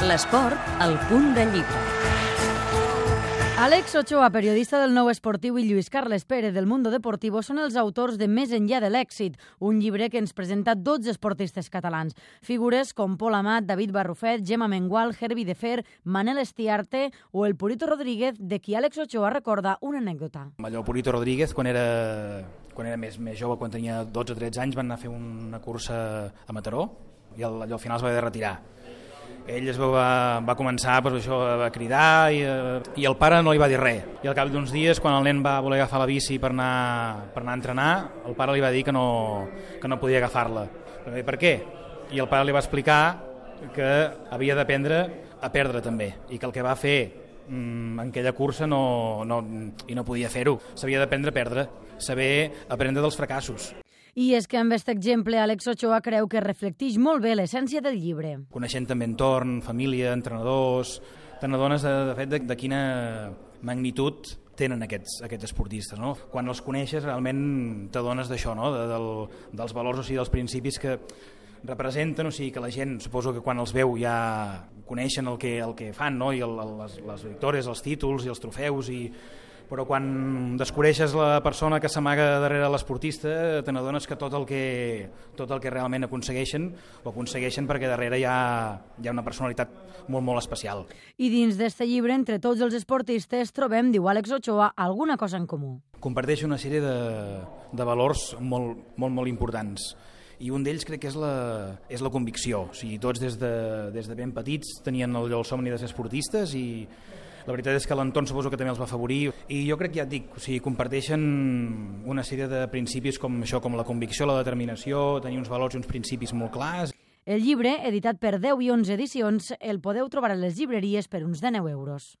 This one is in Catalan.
L'esport, al punt de llibre. Àlex Ochoa, periodista del Nou Esportiu, i Lluís Carles Pérez del Mundo Deportivo són els autors de Més enllà de l'èxit, un llibre que ens presenta 12 esportistes catalans. Figures com Pol Amat, David Barrufet, Gemma Mengual, Herbie de Fer, Manel Estiarte o el Purito Rodríguez, de qui Àlex Ochoa recorda una anècdota. Allò Purito Rodríguez, quan era, quan era més, més jove, quan tenia 12 o 13 anys, van anar a fer una cursa a Mataró i al, allò al final es va haver de retirar ell es va, va començar pues, això, a cridar i, eh, i el pare no li va dir res. I al cap d'uns dies, quan el nen va voler agafar la bici per anar, per anar a entrenar, el pare li va dir que no, que no podia agafar-la. Per què? I el pare li va explicar que havia d'aprendre a perdre també i que el que va fer mm, en aquella cursa no, no, i no podia fer-ho. S'havia d'aprendre a perdre, saber aprendre dels fracassos. I és que amb aquest exemple Àlex Ochoa creu que reflecteix molt bé l'essència del llibre. Coneixent també entorn, família, entrenadors, te n'adones de, de fet de, de quina magnitud tenen aquests, aquests esportistes. No? Quan els coneixes realment t'adones d'això, no? de, del, dels valors o sigui, dels principis que representen, o sigui que la gent suposo que quan els veu ja coneixen el que, el que fan, no? i el, les, les victòries, els títols i els trofeus i però quan descobreixes la persona que s'amaga darrere l'esportista te n'adones que tot el que, tot el que realment aconsegueixen ho aconsegueixen perquè darrere hi ha, hi ha una personalitat molt, molt especial. I dins d'este llibre, entre tots els esportistes, trobem, diu Àlex Ochoa, alguna cosa en comú. Comparteix una sèrie de, de valors molt, molt, molt importants i un d'ells crec que és la, és la convicció. O sigui, tots des de, des de ben petits tenien el, el somni de ser esportistes i la veritat és que l'entorn suposo que també els va afavorir i jo crec que ja et dic, o sigui, comparteixen una sèrie de principis com això, com la convicció, la determinació, tenir uns valors i uns principis molt clars. El llibre, editat per 10 i 11 edicions, el podeu trobar a les llibreries per uns 19 euros.